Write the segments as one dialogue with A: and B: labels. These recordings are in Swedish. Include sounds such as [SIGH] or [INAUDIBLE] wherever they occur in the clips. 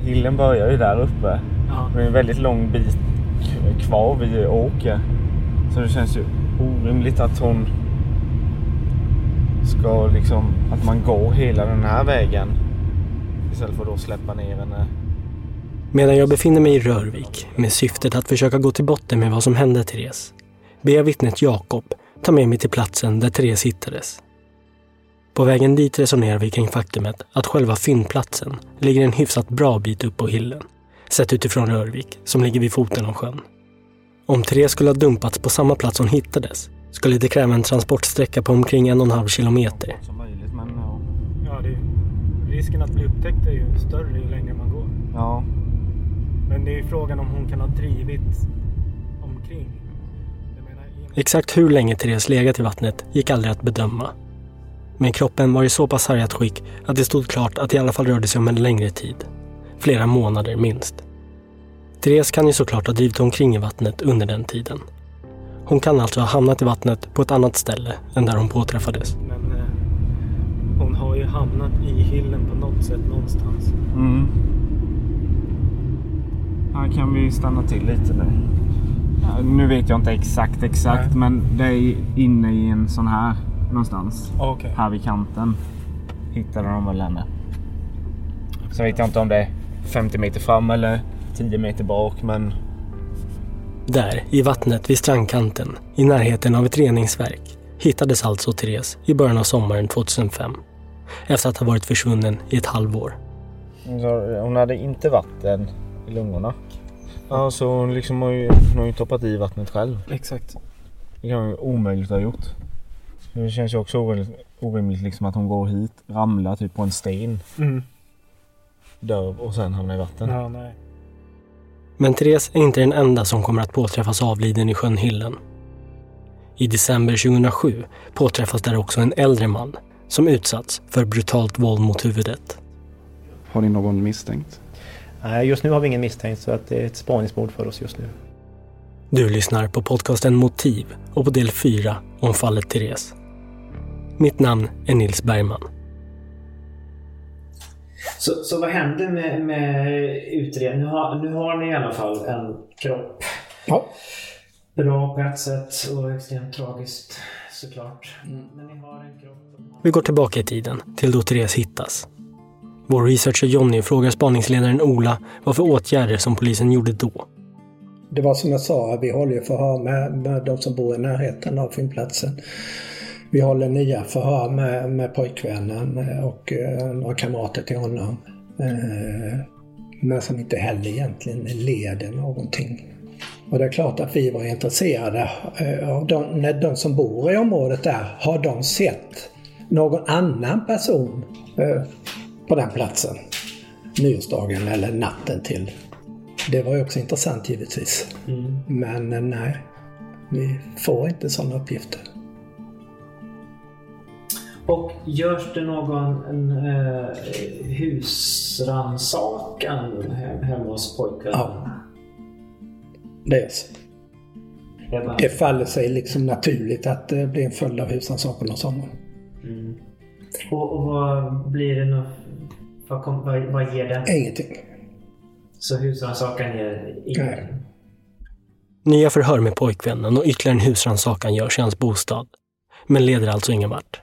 A: hillen börjar ju där uppe.
B: Ja.
A: Det är en väldigt lång bit kvar vid Åke. Så det känns ju orimligt att hon ska liksom, att man går hela den här vägen. Istället för att då släppa ner henne.
C: Medan jag befinner mig i Rörvik med syftet att försöka gå till botten med vad som hände Therese ber jag vittnet Jakob ta med mig till platsen där Therese hittades. På vägen dit resonerar vi kring faktumet att själva fyndplatsen ligger en hyfsat bra bit upp på hillen, sett utifrån Rörvik som ligger vid foten av sjön. Om Therese skulle ha dumpats på samma plats hon hittades skulle det kräva en transportsträcka på omkring en och en halv kilometer.
A: Som möjligt men ja.
B: Ja, det, risken att bli upptäckt är ju större ju längre man går.
A: Ja.
B: Men det är ju frågan om hon kan ha drivit omkring. Jag menar, i-
C: Exakt hur länge Therese legat i vattnet gick aldrig att bedöma. Men kroppen var i så pass sargat skick att det stod klart att det i alla fall rörde sig om en längre tid. Flera månader minst. Therese kan ju såklart ha drivit omkring i vattnet under den tiden. Hon kan alltså ha hamnat i vattnet på ett annat ställe än där hon påträffades.
B: Men eh, hon har ju hamnat i hillen på något sätt någonstans.
A: Mm. Här kan vi stanna till lite nu. Ja, nu vet jag inte exakt exakt
B: Nej.
A: men det är inne i en sån här någonstans.
B: Okej.
A: Här vid kanten hittade de väl henne. Så vet jag inte om det är 50 meter fram eller 10 meter bak men
C: Där, i vattnet vid strandkanten, i närheten av ett reningsverk, hittades alltså Therese i början av sommaren 2005. Efter att ha varit försvunnen i ett halvår.
A: hon hade inte vatten i lungorna. Ja, så hon liksom har ju, hon har ju toppat i vattnet själv.
B: Exakt.
A: Det kan ju omöjligt ha gjort. Det känns ju också orimligt, orimligt liksom att hon går hit, ramlar typ på en sten,
B: Mm.
A: dör och sen hamnar i vatten.
B: Ja, nej.
C: Men Therese är inte den enda som kommer att påträffas avliden i sjön Hillen. I december 2007 påträffas där också en äldre man som utsatts för brutalt våld mot huvudet.
D: Har ni någon misstänkt?
E: Nej, just nu har vi ingen misstänkt så att det är ett spaningsmord för oss just nu.
C: Du lyssnar på podcasten Motiv och på del 4 om fallet Therese. Mitt namn är Nils Bergman.
F: Så, så vad händer med, med utredningen? Nu har, nu har ni i alla fall en kropp.
G: Ja.
F: Bra på ett sätt och extremt tragiskt såklart. Men ni har en kropp.
C: Vi går tillbaka i tiden till då Therese hittas. Vår researcher Jonny frågar spaningsledaren Ola vad för åtgärder som polisen gjorde då.
G: Det var som jag sa, vi håller ju förhör med, med de som bor i närheten av fyndplatsen. Vi håller nya förhör med, med pojkvännen eh, och eh, några kamrater till honom. Eh, men som inte heller egentligen leder någonting. Och det är klart att vi var intresserade av de, när de som bor i området där, har de sett någon annan person på den platsen? Nyårsdagen eller natten till. Det var ju också intressant givetvis. Men eh, nej, vi får inte sådana uppgifter.
F: Och görs det någon en, eh, husrannsakan hem, hemma hos pojken?
G: Ja. Det,
F: bara-
G: det faller sig liksom naturligt att det blir en följd av husrannsakan hos honom.
F: Mm. Och, och vad blir det nu? Vad, kom, vad, vad ger den?
G: Ingenting.
F: Så husrannsakan ger ingenting?
G: Nej.
C: Nya förhör med pojkvännen och ytterligare en husrannsakan görs i hans bostad. Men leder alltså ingen vart.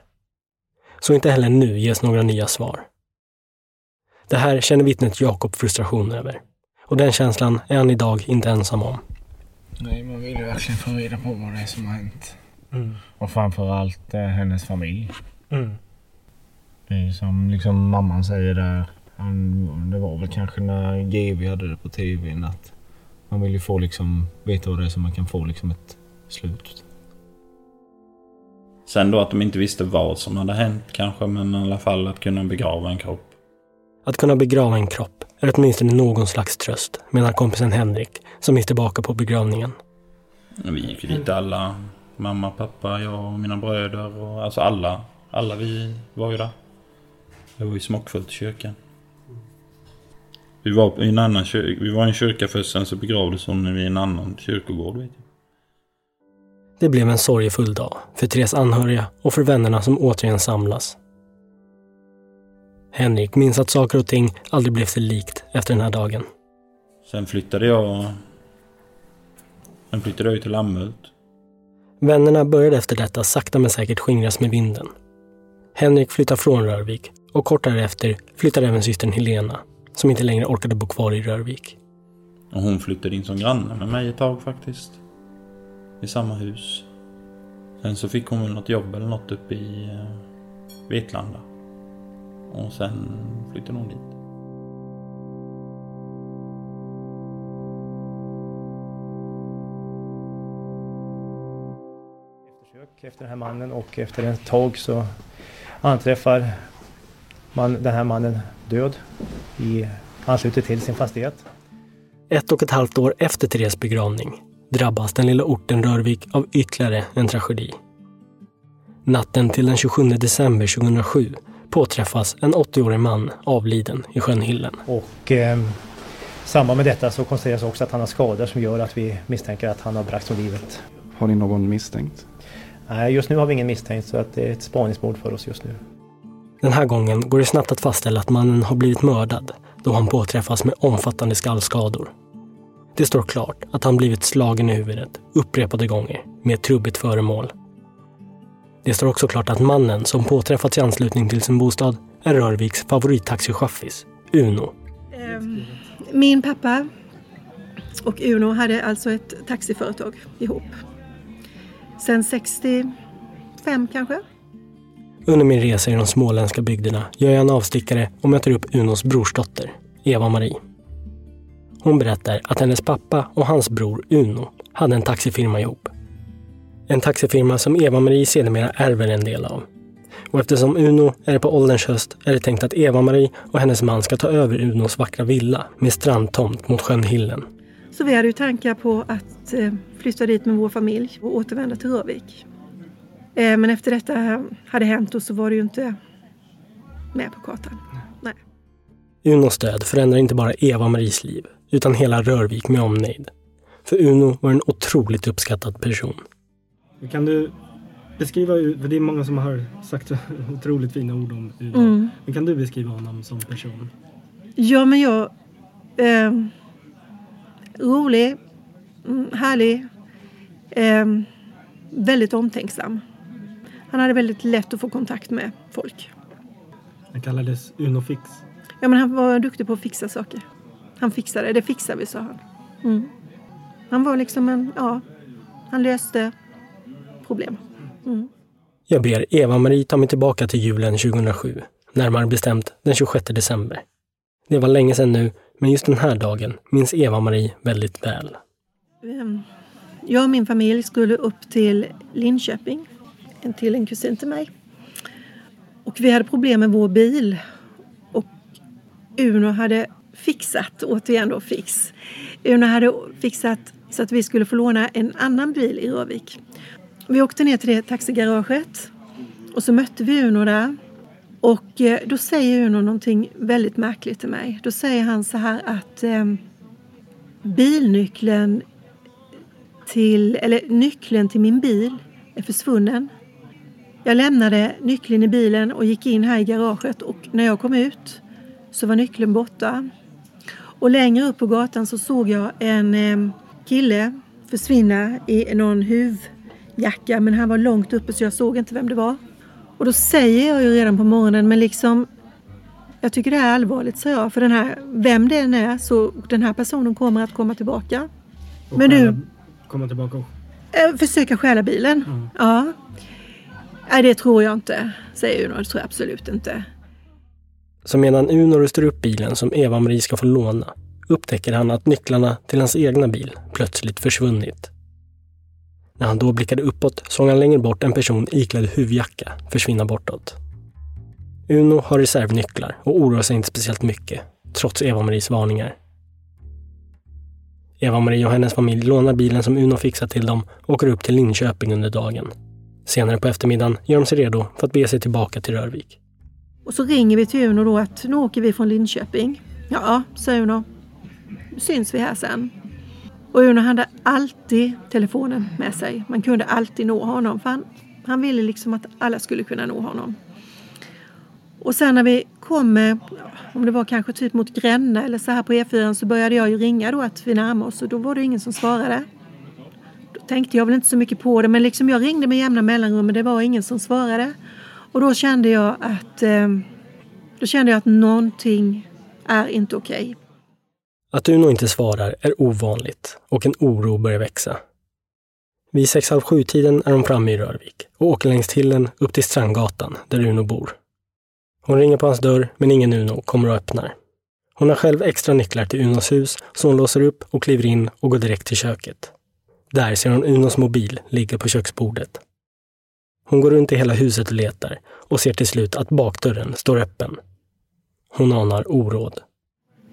C: Så inte heller nu ges några nya svar. Det här känner vittnet Jakob frustration över. Och den känslan är han idag inte ensam om.
A: Nej, man vill ju verkligen få reda på vad det är som har hänt. Och framförallt eh, hennes familj.
B: Mm.
A: Det är som liksom mamman säger där. Han, det var väl kanske när GV hade det på tvn att man vill ju få liksom veta vad det är så man kan få liksom ett slut.
H: Sen då att de inte visste vad som hade hänt kanske, men i alla fall att kunna begrava en kropp.
C: Att kunna begrava en kropp är åtminstone någon slags tröst, menar kompisen Henrik, som är tillbaka på begravningen.
H: Vi gick ju dit alla. Mamma, pappa, jag och mina bröder och alltså alla. Alla vi var ju där. Det var ju smockfullt i kyrkan. Vi var i en annan kyrka. Vi var i en kyrka först, sen så begravdes hon vid en annan kyrkogård vet jag.
C: Det blev en sorgefull dag för Therese anhöriga och för vännerna som återigen samlas. Henrik minns att saker och ting aldrig blev sig likt efter den här dagen.
H: Sen flyttade jag... Sen flyttade jag ut till Lammhult.
C: Vännerna började efter detta sakta men säkert skingras med vinden. Henrik flyttar från Rörvik och kort därefter flyttar även systern Helena, som inte längre orkade bo kvar i Rörvik.
H: Och hon flyttade in som granne med mig ett tag faktiskt. I samma hus. Sen så fick hon väl något jobb eller något uppe i eh, Vetlanda. Och sen flyttade hon dit.
E: Eftersök efter den här mannen och efter ett tag så anträffar man den här mannen död i anslutning till sin fastighet.
C: Ett och ett halvt år efter Therese begravning drabbas den lilla orten Rörvik av ytterligare en tragedi. Natten till den 27 december 2007 påträffas en 80-årig man avliden i sjön Hillen.
E: Och eh, samband med detta så konstateras också att han har skador som gör att vi misstänker att han har bragts om livet.
D: Har ni någon misstänkt?
E: Nej, just nu har vi ingen misstänkt så att det är ett spaningsmord för oss just nu.
C: Den här gången går det snabbt att fastställa att mannen har blivit mördad då han påträffas med omfattande skallskador. Det står klart att han blivit slagen i huvudet upprepade gånger med ett trubbigt föremål. Det står också klart att mannen som påträffats i anslutning till sin bostad är Rörviks favorittaxichaffis, Uno.
I: Ehm, Min pappa och Uno hade alltså ett taxiföretag ihop. Sen 65 kanske.
C: Under min resa i de småländska bygderna gör jag en avstickare och möter upp Unos brorsdotter, Eva-Marie. Hon berättar att hennes pappa och hans bror Uno hade en taxifirma ihop. En taxifirma som Eva-Marie sedermera ärver en del av. Och eftersom Uno är på ålderns höst är det tänkt att Eva-Marie och hennes man ska ta över Unos vackra villa med strandtomt mot sjön Hillen.
I: Så vi hade ju tankar på att eh, flytta dit med vår familj och återvända till Rövik. Eh, Men efter detta hade hänt och så var det ju inte med på kartan. Nej.
C: Unos död förändrar inte bara Eva-Maries liv, utan hela Rörvik med omnejd. För Uno var en otroligt uppskattad person.
B: Kan du beskriva, för det är många som har sagt [LAUGHS] otroligt fina ord om Uno.
I: Mm.
B: Men kan du beskriva honom som person?
I: Ja, men jag... Eh, rolig, mm, härlig, eh, väldigt omtänksam. Han hade väldigt lätt att få kontakt med folk.
B: Han kallades Uno Fix.
I: Ja, men han var duktig på att fixa saker. Han fixade, det fixar vi, sa han. Mm. Han var liksom en, ja, han löste problem. Mm.
C: Jag ber Eva-Marie ta mig tillbaka till julen 2007, närmare bestämt den 26 december. Det var länge sedan nu, men just den här dagen minns Eva-Marie väldigt väl.
I: Ehm, Jag och min familj skulle upp till Linköping, en till en kusin till mig. Och vi hade problem med vår bil. Och Uno hade fixat, återigen då fix. Uno hade fixat så att vi skulle få låna en annan bil i Rövik. Vi åkte ner till det taxigaraget och så mötte vi Uno där. Och eh, då säger Uno någonting väldigt märkligt till mig. Då säger han så här att eh, bilnyckeln till, eller nyckeln till min bil är försvunnen. Jag lämnade nyckeln i bilen och gick in här i garaget och när jag kom ut så var nyckeln borta. Och längre upp på gatan så såg jag en eh, kille försvinna i någon huvjacka men han var långt uppe så jag såg inte vem det var. Och då säger jag ju redan på morgonen men liksom jag tycker det är allvarligt, sa jag. För den här, vem det än är så den här personen kommer att komma tillbaka.
B: Och
I: Men du-
B: Komma tillbaka och...
I: Eh, försöka stjäla bilen? Ja. Nej, det tror jag inte, säger Uno. Det tror jag absolut inte.
C: Så medan Uno rustar upp bilen som Eva-Marie ska få låna upptäcker han att nycklarna till hans egna bil plötsligt försvunnit. När han då blickade uppåt såg han längre bort en person iklädd huvudjacka försvinna bortåt. Uno har reservnycklar och oroar sig inte speciellt mycket, trots Eva-Maries varningar. Eva-Marie och hennes familj lånar bilen som Uno fixat till dem och åker upp till Linköping under dagen. Senare på eftermiddagen gör de sig redo för att bege sig tillbaka till Rörvik.
I: Och så ringer vi till Uno då att nu åker vi från Linköping. Ja, säger Uno. Nu syns vi här sen. Och Uno hade alltid telefonen med sig. Man kunde alltid nå honom. För han, han ville liksom att alla skulle kunna nå honom. Och sen när vi kommer, om det var kanske typ mot Gränna eller så här på E4 så började jag ju ringa då att vi närmar oss och då var det ingen som svarade. Då tänkte jag väl inte så mycket på det men liksom jag ringde med jämna mellanrum men det var ingen som svarade. Och då kände jag att, eh, då kände jag att någonting är inte okej. Okay.
C: Att Uno inte svarar är ovanligt och en oro börjar växa. Vid sex halv sju-tiden är de framme i Rörvik och åker längs tillen upp till Strandgatan där Uno bor. Hon ringer på hans dörr, men ingen Uno kommer och öppnar. Hon har själv extra nycklar till Unos hus, så hon låser upp och kliver in och går direkt till köket. Där ser hon Unos mobil ligga på köksbordet. Hon går runt i hela huset och letar och ser till slut att bakdörren står öppen. Hon anar oråd.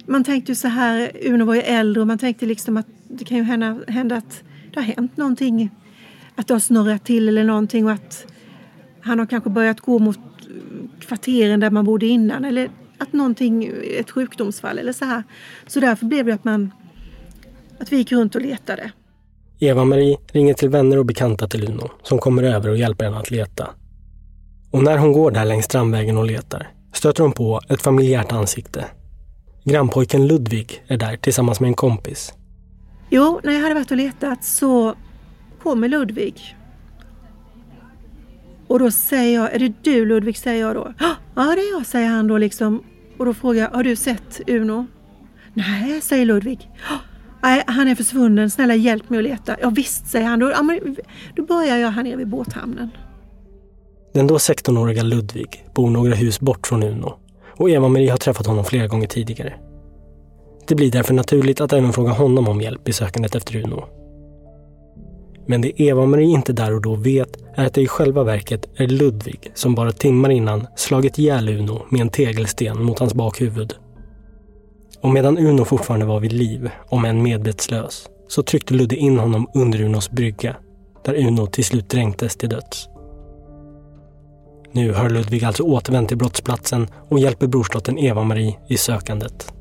I: Man tänkte ju så här, Uno var ju äldre och man tänkte liksom att det kan ju hända, hända att det har hänt någonting. Att det har snurrat till eller någonting och att han har kanske börjat gå mot kvarteren där man bodde innan eller att någonting, ett sjukdomsfall eller så här. Så därför blev det att man, att vi gick runt och letade.
C: Eva-Marie ringer till vänner och bekanta till Uno som kommer över och hjälper henne att leta. Och när hon går där längs Strandvägen och letar stöter hon på ett familjärt ansikte. Grannpojken Ludvig är där tillsammans med en kompis.
I: Jo, när jag hade varit och letat så kommer Ludvig och då säger jag, är det du Ludvig? säger jag då. Ja, det är jag, säger han då liksom. Och då frågar jag, har du sett Uno? Nej, säger Ludvig. Nej, han är försvunnen. Snälla hjälp mig att leta. Ja visst, säger han. Då, då börjar jag här nere vid båthamnen.
C: Den då 16-åriga Ludvig bor några hus bort från Uno och Eva-Marie har träffat honom flera gånger tidigare. Det blir därför naturligt att även fråga honom om hjälp i sökandet efter Uno. Men det Eva-Marie inte där och då vet är att det i själva verket är Ludvig som bara timmar innan slagit ihjäl Uno med en tegelsten mot hans bakhuvud. Och medan Uno fortfarande var vid liv, om än medvetslös, så tryckte Ludde in honom under Unos brygga, där Uno till slut dränktes till döds. Nu har Ludvig alltså återvänt till brottsplatsen och hjälper brorsdottern Eva-Marie i sökandet.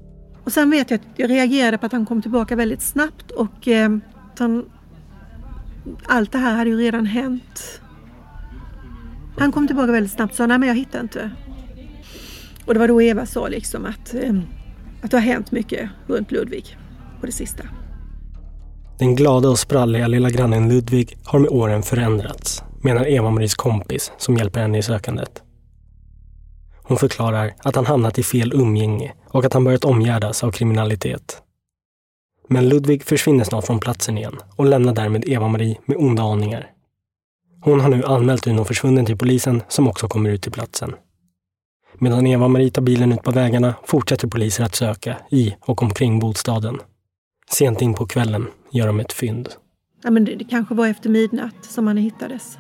I: Och sen vet jag att jag reagerade på att han kom tillbaka väldigt snabbt och eh, han allt det här hade ju redan hänt. Han kom tillbaka väldigt snabbt och sa, nej men jag hittar inte. Och det var då Eva sa liksom att, eh, att det har hänt mycket runt Ludvig på det sista.
C: Den glada och spralliga lilla grannen Ludvig har med åren förändrats, menar Eva-Maries kompis som hjälper henne i sökandet. Hon förklarar att han hamnat i fel umgänge och att han börjat omgärdas av kriminalitet. Men Ludvig försvinner snart från platsen igen och lämnar därmed Eva-Marie med onda aningar. Hon har nu anmält Uno försvunnen till polisen som också kommer ut till platsen. Medan Eva-Marie tar bilen ut på vägarna fortsätter poliser att söka i och omkring bostaden. Sent in på kvällen gör de ett fynd.
I: Ja, men det, det kanske var efter midnatt som han hittades.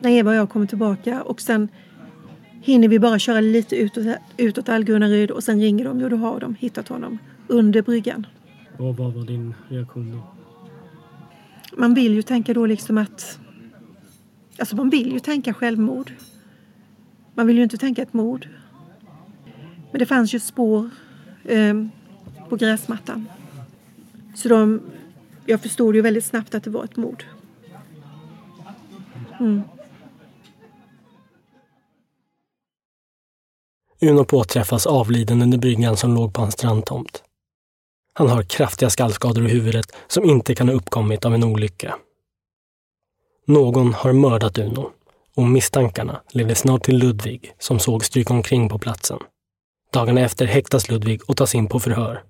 I: När Eva och jag kommer tillbaka och sen hinner vi bara köra lite utåt, utåt Algunnaryd och sen ringer de och då har de hittat honom under bryggan.
B: Och vad var din reaktion då?
I: Man vill ju tänka då liksom att... Alltså man vill ju tänka självmord. Man vill ju inte tänka ett mord. Men det fanns ju spår eh, på gräsmattan. Så de, jag förstod ju väldigt snabbt att det var ett mord. Mm.
C: Uno påträffas avliden under bryggan som låg på hans strandtomt. Han har kraftiga skallskador i huvudet som inte kan ha uppkommit av en olycka. Någon har mördat Uno och misstankarna levde snart till Ludvig som såg stryka omkring på platsen. Dagarna efter häktas Ludvig och tas in på förhör.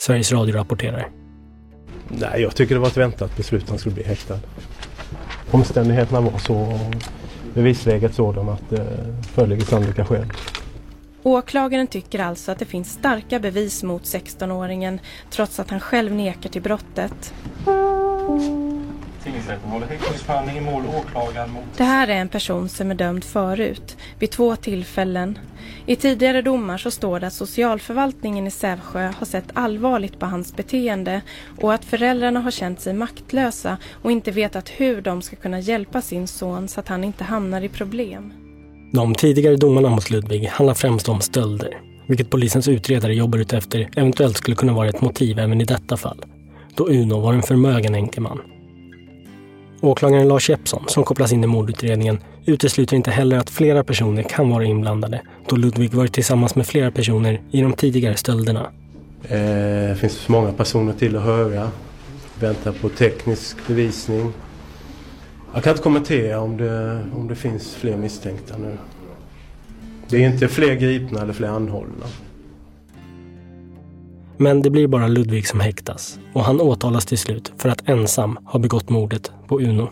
C: Sveriges Radio rapporterar.
J: Nej, jag tycker det var ett väntat beslut att han skulle bli häktad. Omständigheterna var så, bevisläget sådan att det föreligger sannolika skäl.
K: Åklagaren tycker alltså att det finns starka bevis mot 16-åringen trots att han själv nekar till brottet. Det här är en person som är dömd förut, vid två tillfällen. I tidigare domar så står det att socialförvaltningen i Sävsjö har sett allvarligt på hans beteende och att föräldrarna har känt sig maktlösa och inte vetat hur de ska kunna hjälpa sin son så att han inte hamnar i problem.
C: De tidigare domarna mot Ludvig handlar främst om stölder, vilket polisens utredare jobbar ut efter eventuellt skulle kunna vara ett motiv även i detta fall, då Uno var en förmögen enkeman. Åklagaren Lars Jeppsson, som kopplas in i mordutredningen, utesluter inte heller att flera personer kan vara inblandade då Ludvig varit tillsammans med flera personer i de tidigare stölderna.
J: Eh, Det finns många personer till att höra. Väntar på teknisk bevisning. Jag kan inte kommentera om det, om det finns fler misstänkta nu. Det är inte fler gripna eller fler anhållna.
C: Men det blir bara Ludvig som häktas och han åtalas till slut för att ensam ha begått mordet på Uno.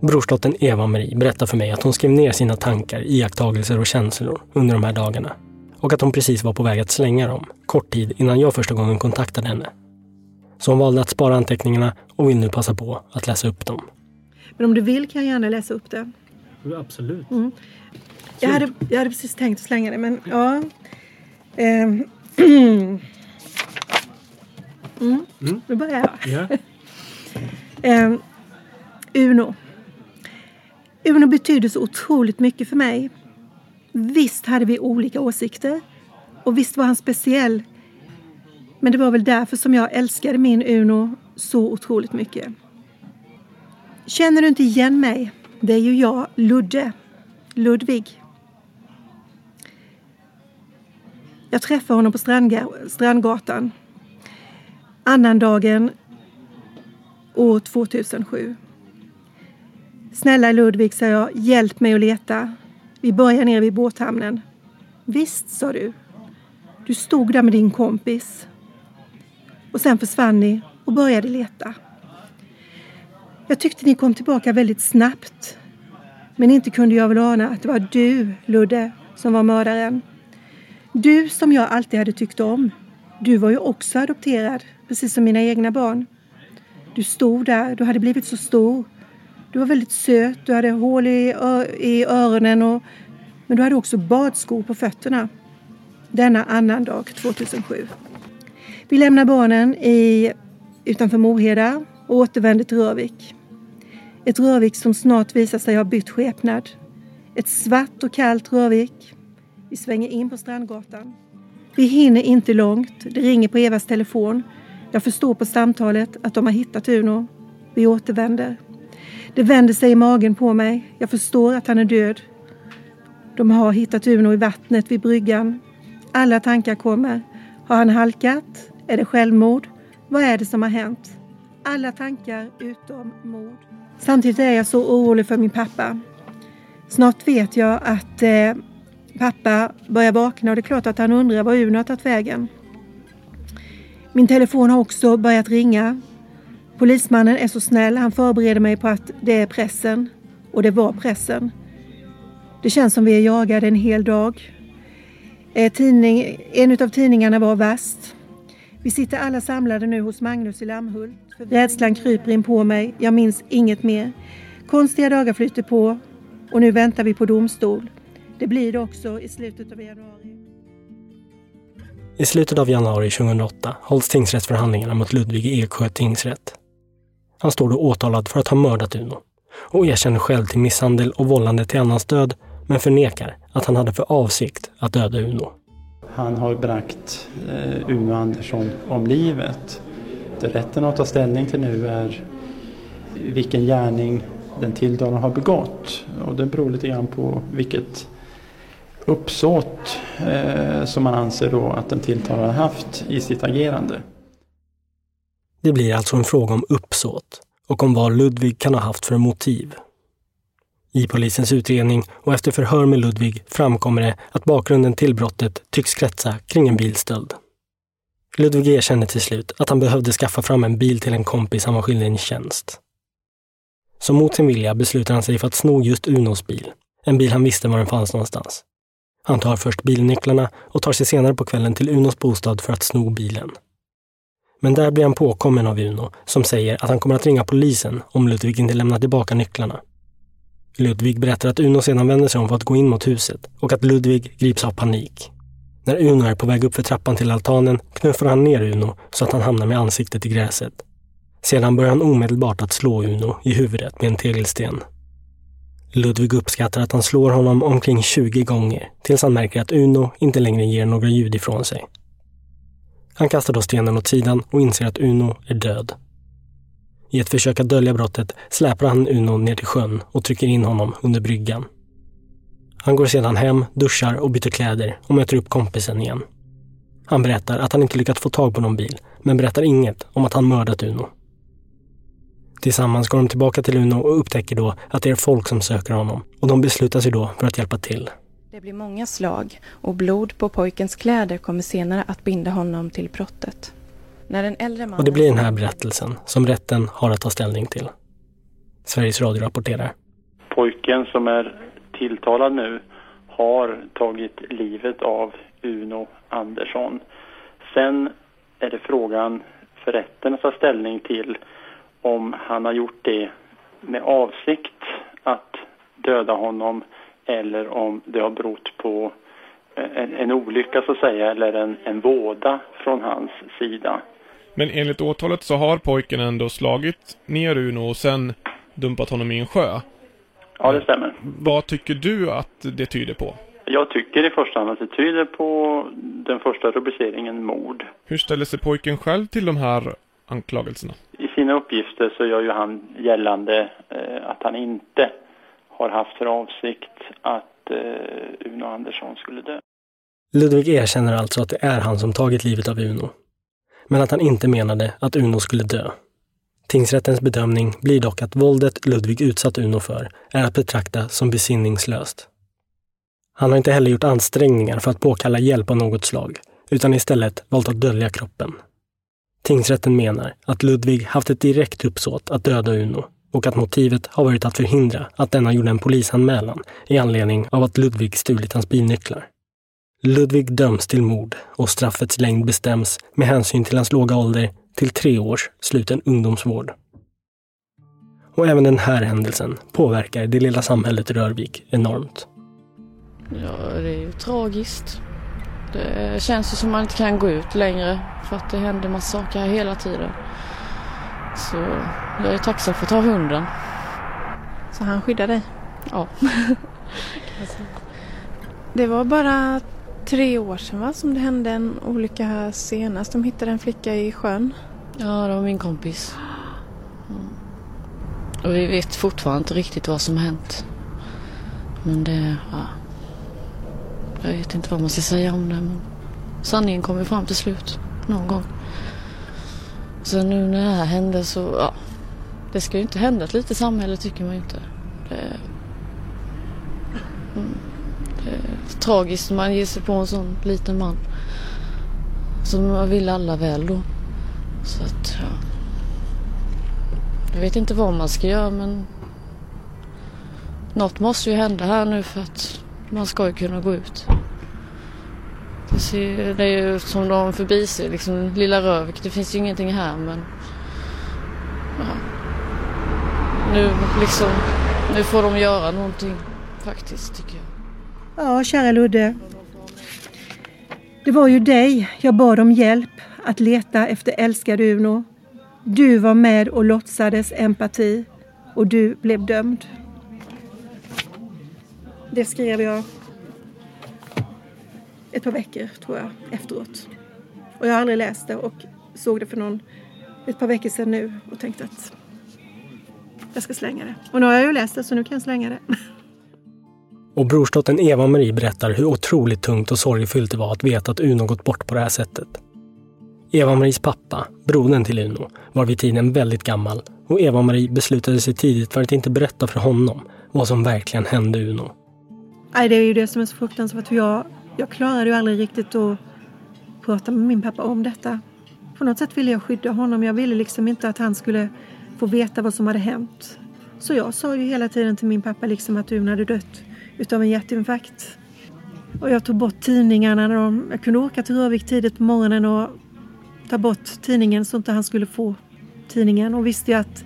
C: Brorsdottern Eva-Marie berättar för mig att hon skrev ner sina tankar, iakttagelser och känslor under de här dagarna. Och att hon precis var på väg att slänga dem, kort tid innan jag första gången kontaktade henne. Så hon valde att spara anteckningarna och vill nu passa på att läsa upp dem.
I: Men om du vill kan jag gärna läsa upp det.
B: Absolut.
I: Mm. Jag, hade, jag hade precis tänkt slänga det, men ja. Ehm. [CLEARS THROAT] Mm. Nu börjar jag.
B: Ja. [LAUGHS]
I: Ehm, Uno. Uno betydde så otroligt mycket för mig. Visst hade vi olika åsikter och visst var han speciell. Men det var väl därför som jag älskade min Uno så otroligt mycket. Känner du inte igen mig? Det är ju jag, Ludde. Ludvig. Jag träffade honom på Strandga- Strandgatan. Annandagen år 2007. Snälla Ludvig, sa jag, hjälp mig att leta. Vi börjar nere vid båthamnen. Visst, sa du. Du stod där med din kompis. Och sen försvann ni och började leta. Jag tyckte ni kom tillbaka väldigt snabbt. Men inte kunde jag väl ana att det var du, Ludde, som var mördaren. Du som jag alltid hade tyckt om. Du var ju också adopterad, precis som mina egna barn. Du stod där, du hade blivit så stor. Du var väldigt söt, du hade hål i, ö- i öronen och, men du hade också badskor på fötterna. Denna annan dag 2007. Vi lämnar barnen i, utanför Moheda och återvänder till Rövik. Ett Rövik som snart visar sig ha bytt skepnad. Ett svart och kallt Rövik. Vi svänger in på Strandgatan. Vi hinner inte långt. Det ringer på Evas telefon. Jag förstår på samtalet att de har hittat Uno. Vi återvänder. Det vänder sig i magen på mig. Jag förstår att han är död. De har hittat Uno i vattnet vid bryggan. Alla tankar kommer. Har han halkat? Är det självmord? Vad är det som har hänt? Alla tankar utom mord. Samtidigt är jag så orolig för min pappa. Snart vet jag att eh, pappa börjar vakna och det är klart att han undrar var Uno har tagit vägen. Min telefon har också börjat ringa. Polismannen är så snäll. Han förbereder mig på att det är pressen. Och det var pressen. Det känns som vi är jagade en hel dag. Eh, tidning, en av tidningarna var värst. Vi sitter alla samlade nu hos Magnus i Lammhult. Rädslan kryper in på mig. Jag minns inget mer. Konstiga dagar flyter på och nu väntar vi på domstol. Det blir det också i slutet av januari.
C: I slutet av januari 2008 hålls tingsrättsförhandlingarna mot Ludvig Eksjö tingsrätt. Han står då åtalad för att ha mördat Uno och erkänner själv till misshandel och vållande till annans död men förnekar att han hade för avsikt att döda Uno.
L: Han har bragt eh, Uno Andersson om livet. Det rätten att ta ställning till nu är vilken gärning den tilltalade har begått. Och det beror lite grann på vilket uppsåt eh, som man anser då att den tilltalade har haft i sitt agerande.
C: Det blir alltså en fråga om uppsåt och om vad Ludvig kan ha haft för motiv. I polisens utredning och efter förhör med Ludvig framkommer det att bakgrunden till brottet tycks kretsa kring en bilstöld. Ludvig erkänner till slut att han behövde skaffa fram en bil till en kompis han var skyldig en tjänst. Så mot sin vilja beslutar han sig för att sno just Unos bil. En bil han visste var den fanns någonstans. Han tar först bilnycklarna och tar sig senare på kvällen till Unos bostad för att sno bilen. Men där blir han påkommen av Uno som säger att han kommer att ringa polisen om Ludvig inte lämnar tillbaka nycklarna. Ludvig berättar att Uno sedan vänder sig om för att gå in mot huset och att Ludvig grips av panik. När Uno är på väg upp för trappan till altanen knuffar han ner Uno så att han hamnar med ansiktet i gräset. Sedan börjar han omedelbart att slå Uno i huvudet med en tegelsten. Ludvig uppskattar att han slår honom omkring 20 gånger tills han märker att Uno inte längre ger några ljud ifrån sig. Han kastar då stenen åt sidan och inser att Uno är död. I ett försök att dölja brottet släpar han Uno ner till sjön och trycker in honom under bryggan. Han går sedan hem, duschar och byter kläder och möter upp kompisen igen. Han berättar att han inte lyckats få tag på någon bil, men berättar inget om att han mördat Uno. Tillsammans går de tillbaka till Uno och upptäcker då att det är folk som söker honom och de beslutar sig då för att hjälpa till.
K: Det blir många slag och blod på pojkens kläder kommer senare att binda honom till brottet. När den äldre mannen...
C: Och det blir den här berättelsen som rätten har att ta ställning till. Sveriges Radio rapporterar.
L: Pojken som är tilltalad nu har tagit livet av Uno Andersson. Sen är det frågan för rätten att ta ställning till om han har gjort det med avsikt att döda honom eller om det har berott på en, en olycka så att säga eller en, en våda från hans sida.
M: Men enligt åtalet så har pojken ändå slagit ner Uno och sen dumpat honom i en sjö.
L: Ja, det stämmer.
M: Vad tycker du att det tyder på?
L: Jag tycker i första hand att det tyder på den första rubriceringen mord.
M: Hur ställer sig pojken själv till de här anklagelserna?
L: I sina uppgifter så gör ju han gällande eh, att han inte har haft för avsikt att eh, Uno Andersson skulle dö.
C: Ludvig erkänner alltså att det är han som tagit livet av Uno. Men att han inte menade att Uno skulle dö. Tingsrättens bedömning blir dock att våldet Ludvig utsatt Uno för är att betrakta som besinningslöst. Han har inte heller gjort ansträngningar för att påkalla hjälp av något slag, utan istället valt att dölja kroppen. Tingsrätten menar att Ludvig haft ett direkt uppsåt att döda Uno och att motivet har varit att förhindra att denna gjorde en polisanmälan i anledning av att Ludvig stulit hans bilnycklar. Ludvig döms till mord och straffets längd bestäms med hänsyn till hans låga ålder till tre års sluten ungdomsvård. Och även den här händelsen påverkar det lilla samhället Rörvik enormt.
N: Ja, det är ju tragiskt. Det känns ju som man inte kan gå ut längre för att det händer massa saker här hela tiden. Så jag är tacksam för att ha hunden.
K: Så han skyddar dig?
N: Ja. [LAUGHS]
K: det var bara tre år sedan va, som det hände en olycka här senast. De hittade en flicka i sjön.
N: Ja, det var min kompis. Mm. Och vi vet fortfarande inte riktigt vad som hänt. Men det, ja. Jag vet inte vad man ska säga om det men sanningen kommer fram till slut. Någon gång. Så nu när det här hände så, ja. Det ska ju inte hända ett litet samhälle tycker man ju inte. Det, mm, det är tragiskt när man ger sig på en sån liten man. Som man vill alla väl då. Så att, ja. Jag vet inte vad man ska göra men något måste ju hända här nu för att man ska ju kunna gå ut. Det, ser, det är ju som de förbiser liksom lilla Rövik. Det finns ju ingenting här men ja. nu liksom nu får de göra någonting faktiskt tycker jag.
I: Ja, kära Ludde. Det var ju dig jag bad om hjälp att leta efter älskade Uno. Du var med och låtsades empati och du blev dömd. Det skrev jag ett par veckor, tror jag, efteråt. Och jag har aldrig läst det och såg det för någon, ett par veckor sedan nu och tänkte att jag ska slänga det. Och nu har jag ju läst det så nu kan jag slänga det. [LAUGHS]
C: Och brorsdottern Eva-Marie berättar hur otroligt tungt och sorgfyllt det var att veta att Uno gått bort på det här sättet. Eva-Maries pappa, brodern till Uno, var vid tiden väldigt gammal och Eva-Marie beslutade sig tidigt för att inte berätta för honom vad som verkligen hände Uno.
I: Nej, det är ju det som är så fruktansvärt. För jag, jag klarade ju aldrig riktigt att prata med min pappa om detta. På något sätt ville jag skydda honom. Jag ville liksom inte att han skulle få veta vad som hade hänt. Så jag sa ju hela tiden till min pappa liksom att Uno hade dött utav en hjärtinfarkt. Och jag tog bort tidningarna. När de, jag kunde åka till Rövik tidigt på morgonen och ta bort tidningen så inte han skulle få tidningen. Och visste jag att,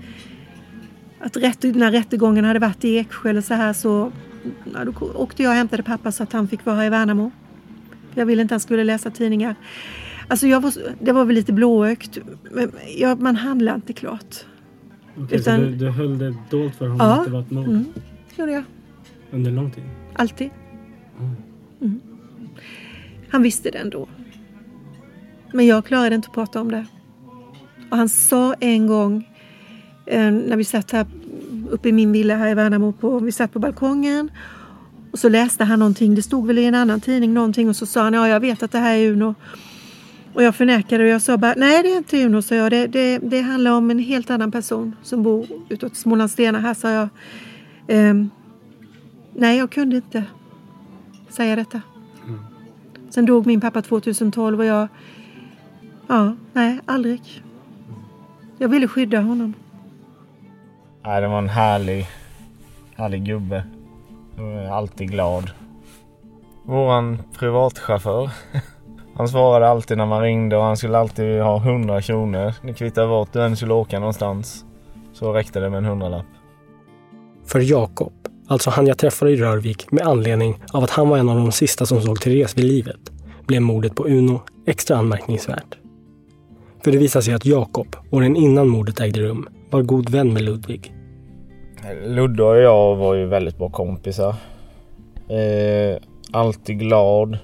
I: att rätt, när rättegången hade varit i Eksjö eller så här så ja, då åkte jag och hämtade pappa så att han fick vara i Värnamo. Jag ville inte att han skulle läsa tidningar. Alltså jag var, det var väl lite blåögt. Men jag, man handlade inte klart.
B: Okej, Utan, du, du höll det dolt för honom
I: ja,
B: att det var ett mord?
I: Mm, gjorde jag.
B: Under lång tid?
I: Alltid. Mm. Han visste det ändå. Men jag klarade inte att prata om det. Och han sa en gång eh, när vi satt här uppe i min villa här i Värnamo. På, vi satt på balkongen och så läste han någonting. Det stod väl i en annan tidning någonting och så sa han ja, jag vet att det här är Uno. Och jag förnekade och jag sa bara nej, det är inte Uno, sa jag. Det, det, det handlar om en helt annan person som bor utåt Smålandsstenar. Här sa jag. Ehm, nej, jag kunde inte säga detta. Sen dog min pappa 2012 och jag... Ja, nej, aldrig. Jag ville skydda honom.
A: Nej, det var en härlig, härlig gubbe. Alltid glad. Våran privatchaufför. [LAUGHS] Han svarade alltid när man ringde och han skulle alltid ha 100 kronor. Det kvittade vart du än skulle åka någonstans. Så räckte det med en hundralapp.
C: För Jakob, alltså han jag träffade i Rörvik med anledning av att han var en av de sista som såg Therese vid livet, blev mordet på Uno extra anmärkningsvärt. För det visade sig att Jakob, åren innan mordet ägde rum, var god vän med Ludvig.
A: Ludde och jag var ju väldigt bra kompisar. Eh, alltid glad.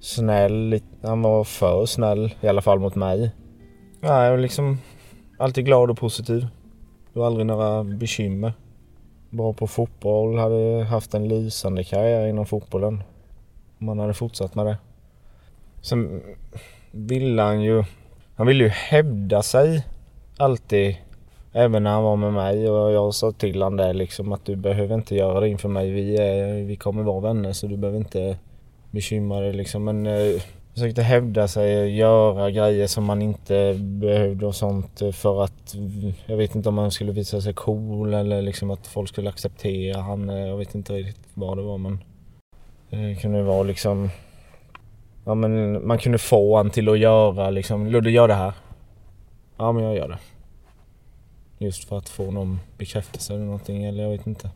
A: Snäll. Han var för snäll, i alla fall mot mig. Ja, jag var liksom alltid glad och positiv. Det var aldrig några bekymmer. Bra på fotboll, hade haft en lysande karriär inom fotbollen. Om han hade fortsatt med det. Sen ville han ju... Han ville ju hävda sig alltid. Även när han var med mig och jag sa till honom där liksom att du behöver inte göra det inför mig. Vi, är, vi kommer vara vänner så du behöver inte bekymra dig liksom. Men eh, försökte hävda sig, göra grejer som man inte behövde och sånt för att jag vet inte om han skulle visa sig cool eller liksom att folk skulle acceptera han. Eh, jag vet inte riktigt vad det var men eh, det kunde vara liksom Ja men man kunde få han till att göra liksom, Ludde gör det här. Ja men jag gör det. Just för att få någon bekräftelse eller någonting eller jag vet inte.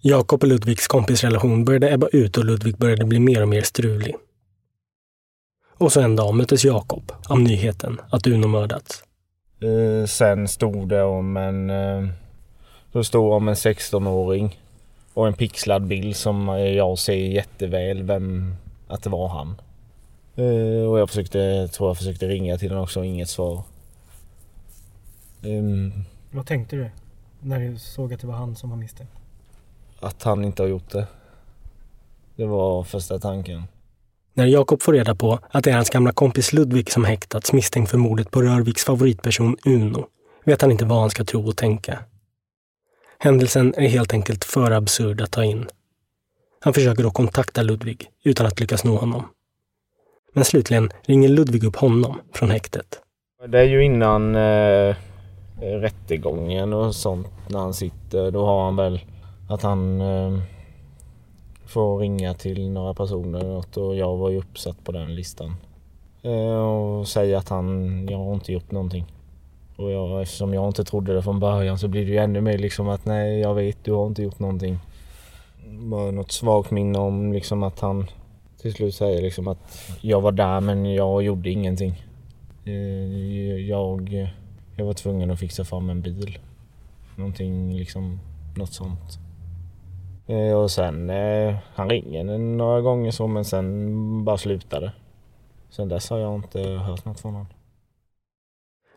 C: Jakob och Ludvigs kompisrelation började ebba ut och Ludvig började bli mer och mer strulig. Och så en dag möttes Jakob av nyheten att Uno mördats.
A: Eh, sen stod det om en... Eh, då stod om en 16-åring och en pixlad bild som jag ser jätteväl vem att det var han. Eh, och jag försökte, tror jag försökte ringa till honom också, inget svar. Ehm,
B: Vad tänkte du när du såg att det var han som var misstänkt?
A: att han inte har gjort det. Det var första tanken.
C: När Jakob får reda på att det är hans gamla kompis Ludvig som häktats misstänkt för mordet på Rörviks favoritperson Uno vet han inte vad han ska tro och tänka. Händelsen är helt enkelt för absurd att ta in. Han försöker då kontakta Ludvig utan att lyckas nå honom. Men slutligen ringer Ludvig upp honom från häktet.
A: Det är ju innan eh, Eh, rättegången och sånt när han sitter. Då har han väl att han eh, får ringa till några personer eller något och jag var ju uppsatt på den listan. Eh, och säga att han, jag har inte gjort någonting. Och jag, eftersom jag inte trodde det från början så blir det ju ännu mer liksom att nej jag vet du har inte gjort någonting. Bara något svagt minne om liksom att han till slut säger liksom att jag var där men jag gjorde ingenting. Eh, Jag, jag var tvungen att fixa fram en bil. Någonting liksom, något sånt. Eh, och sen, eh, han ringer några gånger så men sen bara slutade. Sen dess har jag inte hört något från honom.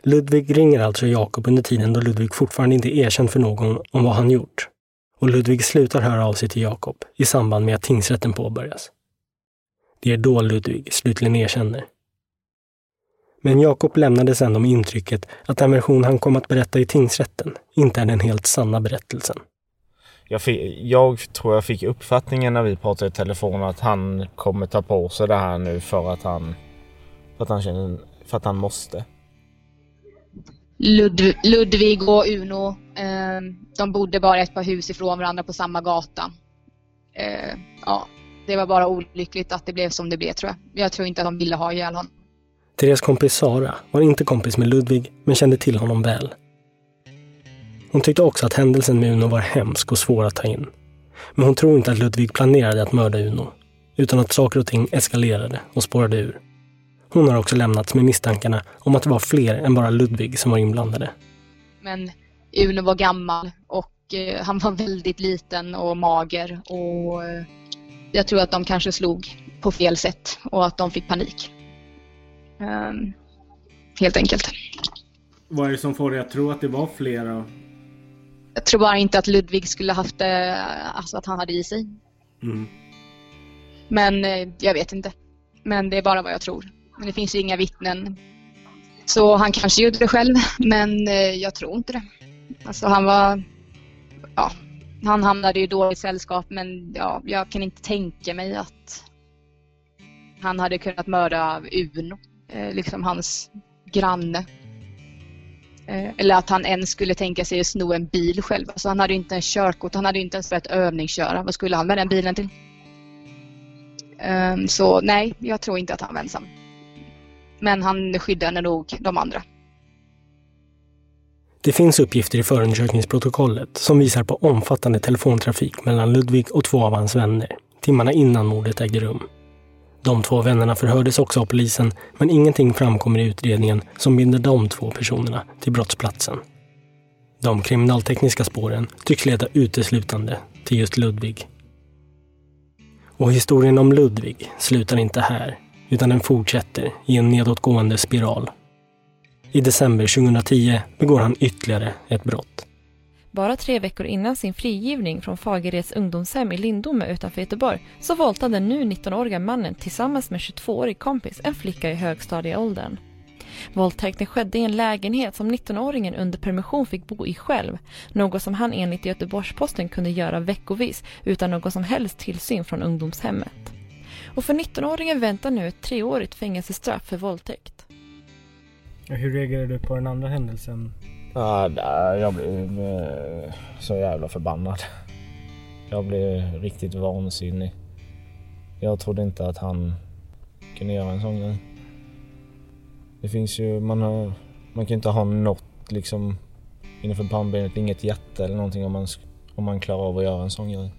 C: Ludvig ringer alltså Jakob under tiden då Ludvig fortfarande inte erkänt för någon om vad han gjort. Och Ludvig slutar höra av sig till Jakob i samband med att tingsrätten påbörjas. Det är då Ludvig slutligen erkänner. Men Jakob lämnade sedan med intrycket att den version han kom att berätta i tingsrätten inte är den helt sanna berättelsen.
A: Jag, fick, jag tror jag fick uppfattningen när vi pratade i telefon att han kommer ta på sig det här nu för att han, för att han känner, för att han måste.
O: Lud Ludvig och Uno, eh, de bodde bara ett par hus ifrån varandra på samma gata. Eh, ja, det var bara olyckligt att det blev som det blev tror jag. Jag tror inte att de ville ha ihjäl honom.
C: Therese kompis Sara var inte kompis med Ludvig, men kände till honom väl. Hon tyckte också att händelsen med Uno var hemsk och svår att ta in. Men hon tror inte att Ludvig planerade att mörda Uno, utan att saker och ting eskalerade och spårade ur. Hon har också lämnats med misstankarna om att det var fler än bara Ludvig som var inblandade.
O: Men Uno var gammal och eh, han var väldigt liten och mager och eh, jag tror att de kanske slog på fel sätt och att de fick panik. Ehm, helt enkelt.
B: Vad är det som får dig att tro att det var flera?
O: Jag tror bara inte att Ludvig skulle haft det, alltså att han hade i sig.
B: Mm.
O: Men eh, jag vet inte. Men det är bara vad jag tror. Men det finns ju inga vittnen. Så han kanske gjorde det själv, men eh, jag tror inte det. Alltså han var... Ja, han hamnade i dåligt sällskap men ja, jag kan inte tänka mig att han hade kunnat mörda Uno, Eh, liksom hans granne. Eh, eller att han ens skulle tänka sig att sno en bil själv. Alltså han hade inte en körkort, han hade inte ens börjat övningsköra. Vad skulle han med den bilen till? Um, så nej, jag tror inte att han var ensam. Men han skyddade nog de andra.
C: Det finns uppgifter i förundersökningsprotokollet som visar på omfattande telefontrafik mellan Ludvig och två av hans vänner timmarna innan mordet ägde rum. De två vännerna förhördes också av polisen men ingenting framkommer i utredningen som binder de två personerna till brottsplatsen. De kriminaltekniska spåren tycks leda uteslutande till just Ludvig. Och historien om Ludvig slutar inte här utan den fortsätter i en nedåtgående spiral. I december 2010 begår han ytterligare ett brott.
P: Bara tre veckor innan sin frigivning från Fagereds ungdomshem i Lindome utanför Göteborg så våldtade den nu 19-åriga mannen tillsammans med 22-årig kompis en flicka i högstadieåldern. Våldtäkten skedde i en lägenhet som 19-åringen under permission fick bo i själv, något som han enligt Göteborgs-Posten kunde göra veckovis utan någon som helst tillsyn från ungdomshemmet. Och för 19-åringen väntar nu ett treårigt fängelsestraff för våldtäkt.
B: Hur reagerar du på den andra händelsen?
A: Ja, jag blev eh, så jävla förbannad. Jag blev riktigt vansinnig. Jag trodde inte att han kunde göra en sån grej. Det finns ju, man, har, man kan inte ha något liksom innanför pannbenet, inget hjärta eller någonting om man, om man klarar av att göra en sån grej.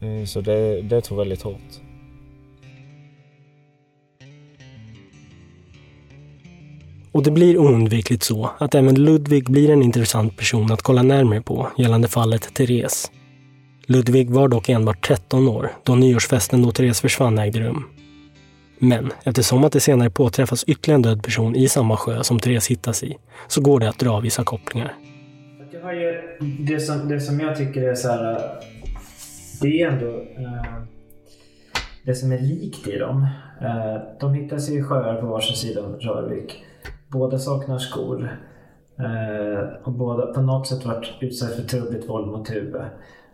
B: Mm.
A: Så det, det tog väldigt hårt.
C: Och det blir oundvikligt så att även Ludvig blir en intressant person att kolla närmare på gällande fallet Therese. Ludvig var dock enbart 13 år då nyårsfesten då Therese försvann ägde rum. Men eftersom att det senare påträffas ytterligare en död person i samma sjö som Therese hittas i, så går det att dra vissa kopplingar.
F: Det, har ju, det, som, det som jag tycker är så här... Äh, det är ändå... Eh, det som är likt i dem. Eh, de hittas i sjöar på varsin sida om Rörvik. Båda saknar skor. Eh, och båda på något sätt varit utsatta för trubbigt våld mot huvudet.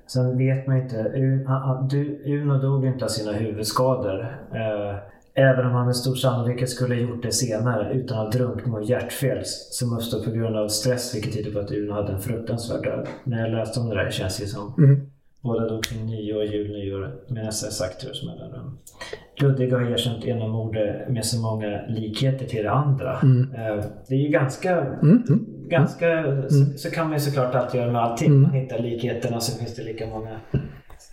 F: Sen vet man inte. Ah, ah, Uno dog inte av sina huvudskador. Eh, även om han med stor sannolikhet skulle ha gjort det senare utan att drunkna och hjärtfel som uppstod på grund av stress vilket tyder på att Uno hade en fruktansvärd död. När jag läste om det där känns det som
G: Mm.
F: Båda dog kring nyår, jul, nyår med nästan exakt års mellanrum. Ludvig har erkänt ena mordet med så många likheter till det andra.
G: Mm.
F: Eh, Det är ju ganska...
G: Mm, mm.
F: ganska Så,
G: Mm.
F: så kan man ju såklart alltid göra med allting.
G: Mm.
F: Man hittar likheterna så finns det lika många.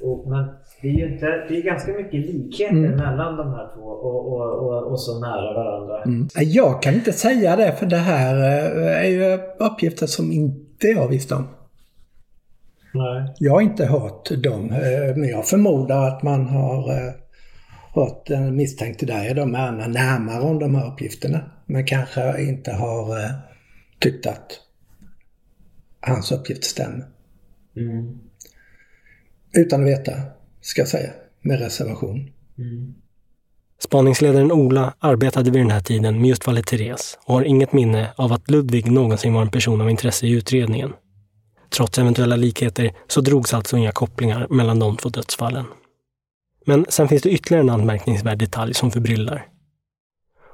F: Och, men det är ju inte, det är ganska mycket likheter
G: Mm.
F: mellan de här två och, och, och, och så nära varandra.
G: Mm. Jag kan inte säga det för det här eh, är ju uppgifter som inte jag visste om.
F: Nej.
G: Jag har inte hört dem, eh, men jag förmodar att man har eh, hört en misstänkt där i de ärendena närmare om de här uppgifterna. Men kanske inte har eh, tyckt att hans uppgift stämmer.
F: Mm.
G: Utan att veta, ska jag säga, med reservation.
F: Mm.
C: Spaningsledaren Ola arbetade vid den här tiden med just fallet Therese och har inget minne av att Ludvig någonsin var en person av intresse i utredningen. Trots eventuella likheter så drogs alltså inga kopplingar mellan de två dödsfallen. Men sen finns det ytterligare en anmärkningsvärd detalj som förbryllar.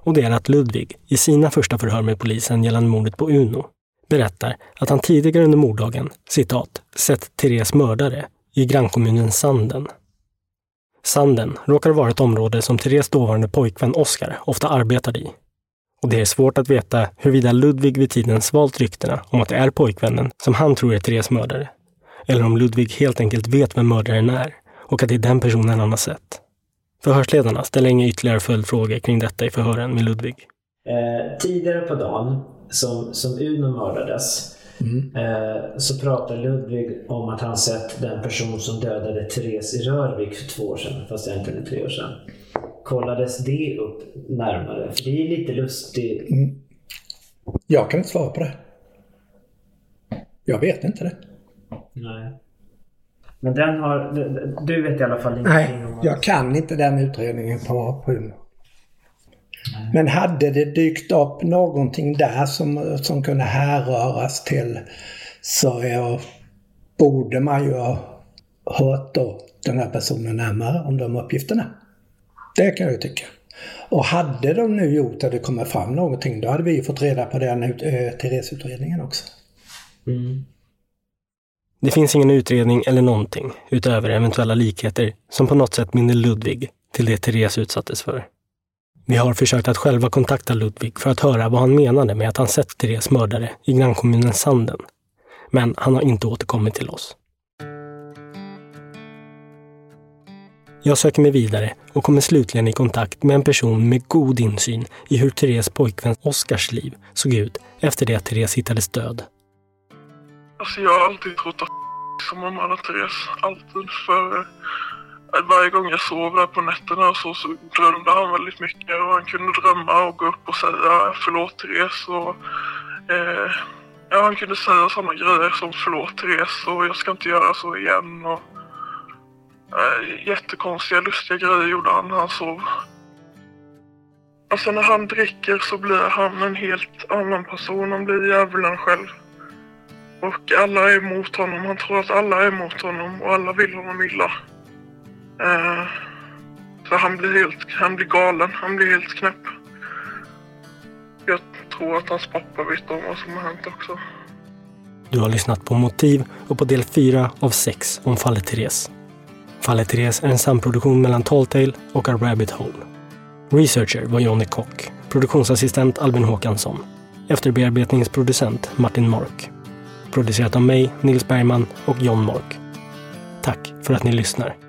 C: Och det är att Ludvig, i sina första förhör med polisen gällande mordet på Uno, berättar att han tidigare under morddagen, citat, sett Therese mördare i grannkommunen Sanden. Sanden råkar vara ett område som Therese dåvarande pojkvän Oskar ofta arbetade i. Och det är svårt att veta huruvida Ludvig vid tiden svalt ryktena om att det är pojkvännen som han tror är Therese mördare. Eller om Ludvig helt enkelt vet vem mördaren är och att det är den personen han har sett. Förhörsledarna ställer inga ytterligare följdfrågor kring detta i förhören med Ludvig.
F: Eh, tidigare på dagen, som, som Uno mördades, eh, så pratade Ludvig om att han sett den person som dödade Therese i Rörvik för två år sedan, fast inte tre år sedan. Kollades det upp närmare? För det är lite lustigt.
G: Jag kan inte svara på det. Jag vet inte det.
F: Nej. Men den har... Du vet i alla fall ingenting
G: Nej,
F: om...
G: jag kan inte den utredningen på, på Umeå. Men hade det dykt upp någonting där som, som kunde härröras till så är, borde man ju ha hört då den här personen närmare om de uppgifterna. Det kan jag ju tycka. Och hade de nu gjort att det kommer fram någonting, då hade vi ju fått reda på den äh, Therese-utredningen också.
F: Mm.
C: Det finns ingen utredning eller någonting utöver eventuella likheter som på något sätt minner Ludvig till det Therese utsattes för. Vi har försökt att själva kontakta Ludvig för att höra vad han menade med att han sett Therese mördare i grannkommunen Sanden. Men han har inte återkommit till oss. Jag söker mig vidare och kommer slutligen i kontakt med en person med god insyn i hur Therese pojkvän Oskars liv såg ut efter det att Therese hittades död.
Q: Alltså jag har alltid trott att [LAUGHS] som mamman och Therese. Alltid. För varje gång jag sov där på nätterna och så, så drömde han väldigt mycket. Och han kunde drömma och gå upp och säga förlåt Therese. Och, eh, ja, han kunde säga sådana grejer som förlåt Therese och jag ska inte göra så igen. Och, eh, jättekonstiga, lustiga grejer gjorde han när han sov. Alltså när han dricker så blir han en helt annan person. Han blir djävulen själv. Och alla är emot honom. Han tror att alla är emot honom och alla vill honom illa. Eh, så han blir helt, han blir galen. Han blir helt knäpp. Jag tror att hans pappa vet om vad som har hänt också.
C: Du har lyssnat på Motiv och på del 4 av 6 om fallet Therese. Fallet Therese är en samproduktion mellan Talltale och A Rabbit Hole. Researcher var Johnny Kock, produktionsassistent Albin Håkansson, efterbearbetningsproducent Martin Mark, Producerat av mig, Nils Bergman och John Mark. Tack för att ni lyssnar.